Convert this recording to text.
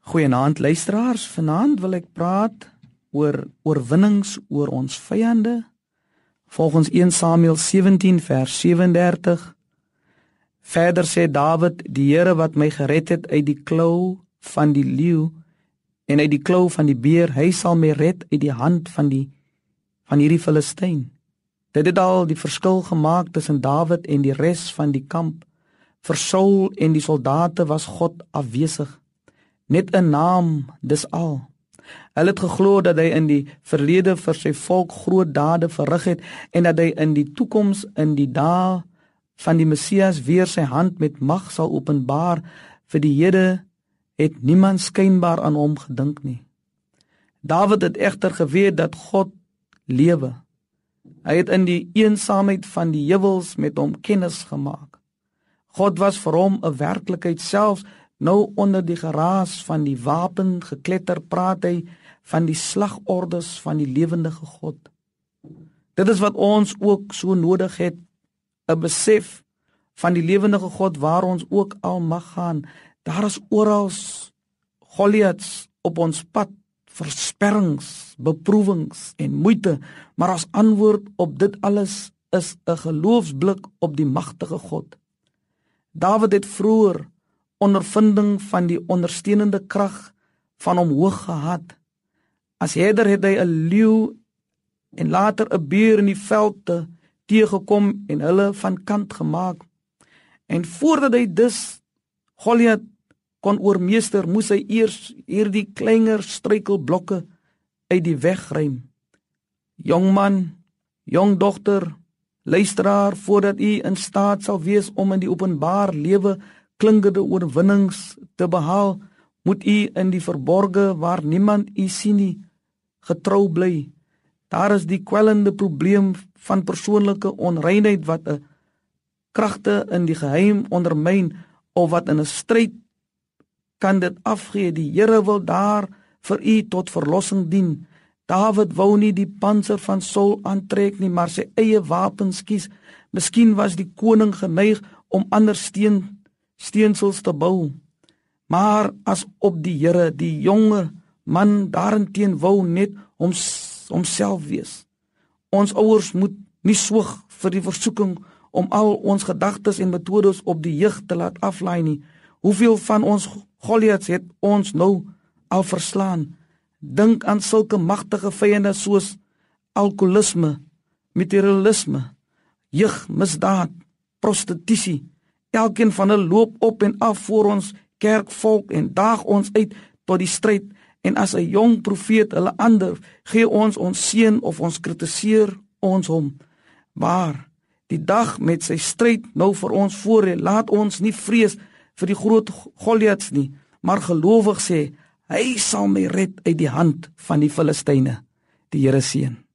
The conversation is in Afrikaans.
Goeienaand luisteraars. Vanaand wil ek praat oor oorwinnings oor ons vyande. Volgens 1 Samuel 17 vers 37. Verder sê Dawid: "Die Here wat my gered het uit die klou van die leeu en uit die klou van die beer, hy sal my red uit die hand van die van hierdie Filistyn." Dit het al die verskil gemaak tussen Dawid en die res van die kamp. Vir Saul en die soldate was God afwesig net 'n naam dis al. Hulle het geglo dat hy in die verlede vir sy volk groot dade verrig het en dat hy in die toekoms in die dae van die Messias weer sy hand met mag sal openbaar vir die Here het niemand skynbaar aan hom gedink nie. Dawid het egter geweet dat God lewe. Hy het in die eensaamheid van die heuwels met hom kennis gemaak. God was vir hom 'n werklikheid selfs Nou onder die geraas van die wapen gekletter praat hy van die slagordes van die lewendige God. Dit is wat ons ook so nodig het, 'n besef van die lewendige God waar ons ook al mag gaan. Daar is oral Goliaths op ons pad, versperrings, beproewings en moeite, maar as antwoord op dit alles is 'n geloofsblik op die magtige God. Dawid het vroeër ondervinding van die ondersteunende krag van hom hoog gehad. As herder het hy 'n leeu en later 'n beer in die veld te teëgekom en hulle van kant gemaak. En voordat hy dus Goliat kon oormeester, moes hy eers hierdie kleiner struikelblokke uit die weg ruim. Jong man, jong dogter, luisteraar voordat u in staat sal wees om in die openbaar lewe klinkende oorwinnings te behaal, moet u in die verborge waar niemand u sien nie getrou bly. Daar is die kwellende probleem van persoonlike onreinheid wat 'n kragte in die geheim ondermyn of wat in 'n stryd kan dit afgee. Die Here wil daar vir u tot verlossing dien. Dawid wou nie die panser van Saul aantrek nie, maar sy eie wapens kies. Miskien was die koning geneig om ander steen steensels te bou. Maar as op die Here die jonge man daarenteen wou net hom homself wees. Ons ouers moet nie soog vir die versoeking om al ons gedagtes en metodes op die jeug te laat aflaai nie. Hoeveel van ons Goliaths het ons nou al verslaan? Dink aan sulke magtige vyande soos alkoholisme, materialisme, jeug, misdaad, prostitusie, Elkeen van hulle loop op en af voor ons kerkvolk en daag ons uit tot die stryd en as 'n jong profeet hulle ander gee ons ons seën of ons kritiseer ons hom. Maar die dag met sy stryd nou vir ons voor lê, laat ons nie vrees vir die groot Goliaths nie, maar gelowig sê hy sal my red uit die hand van die Filistyne. Die Here seën.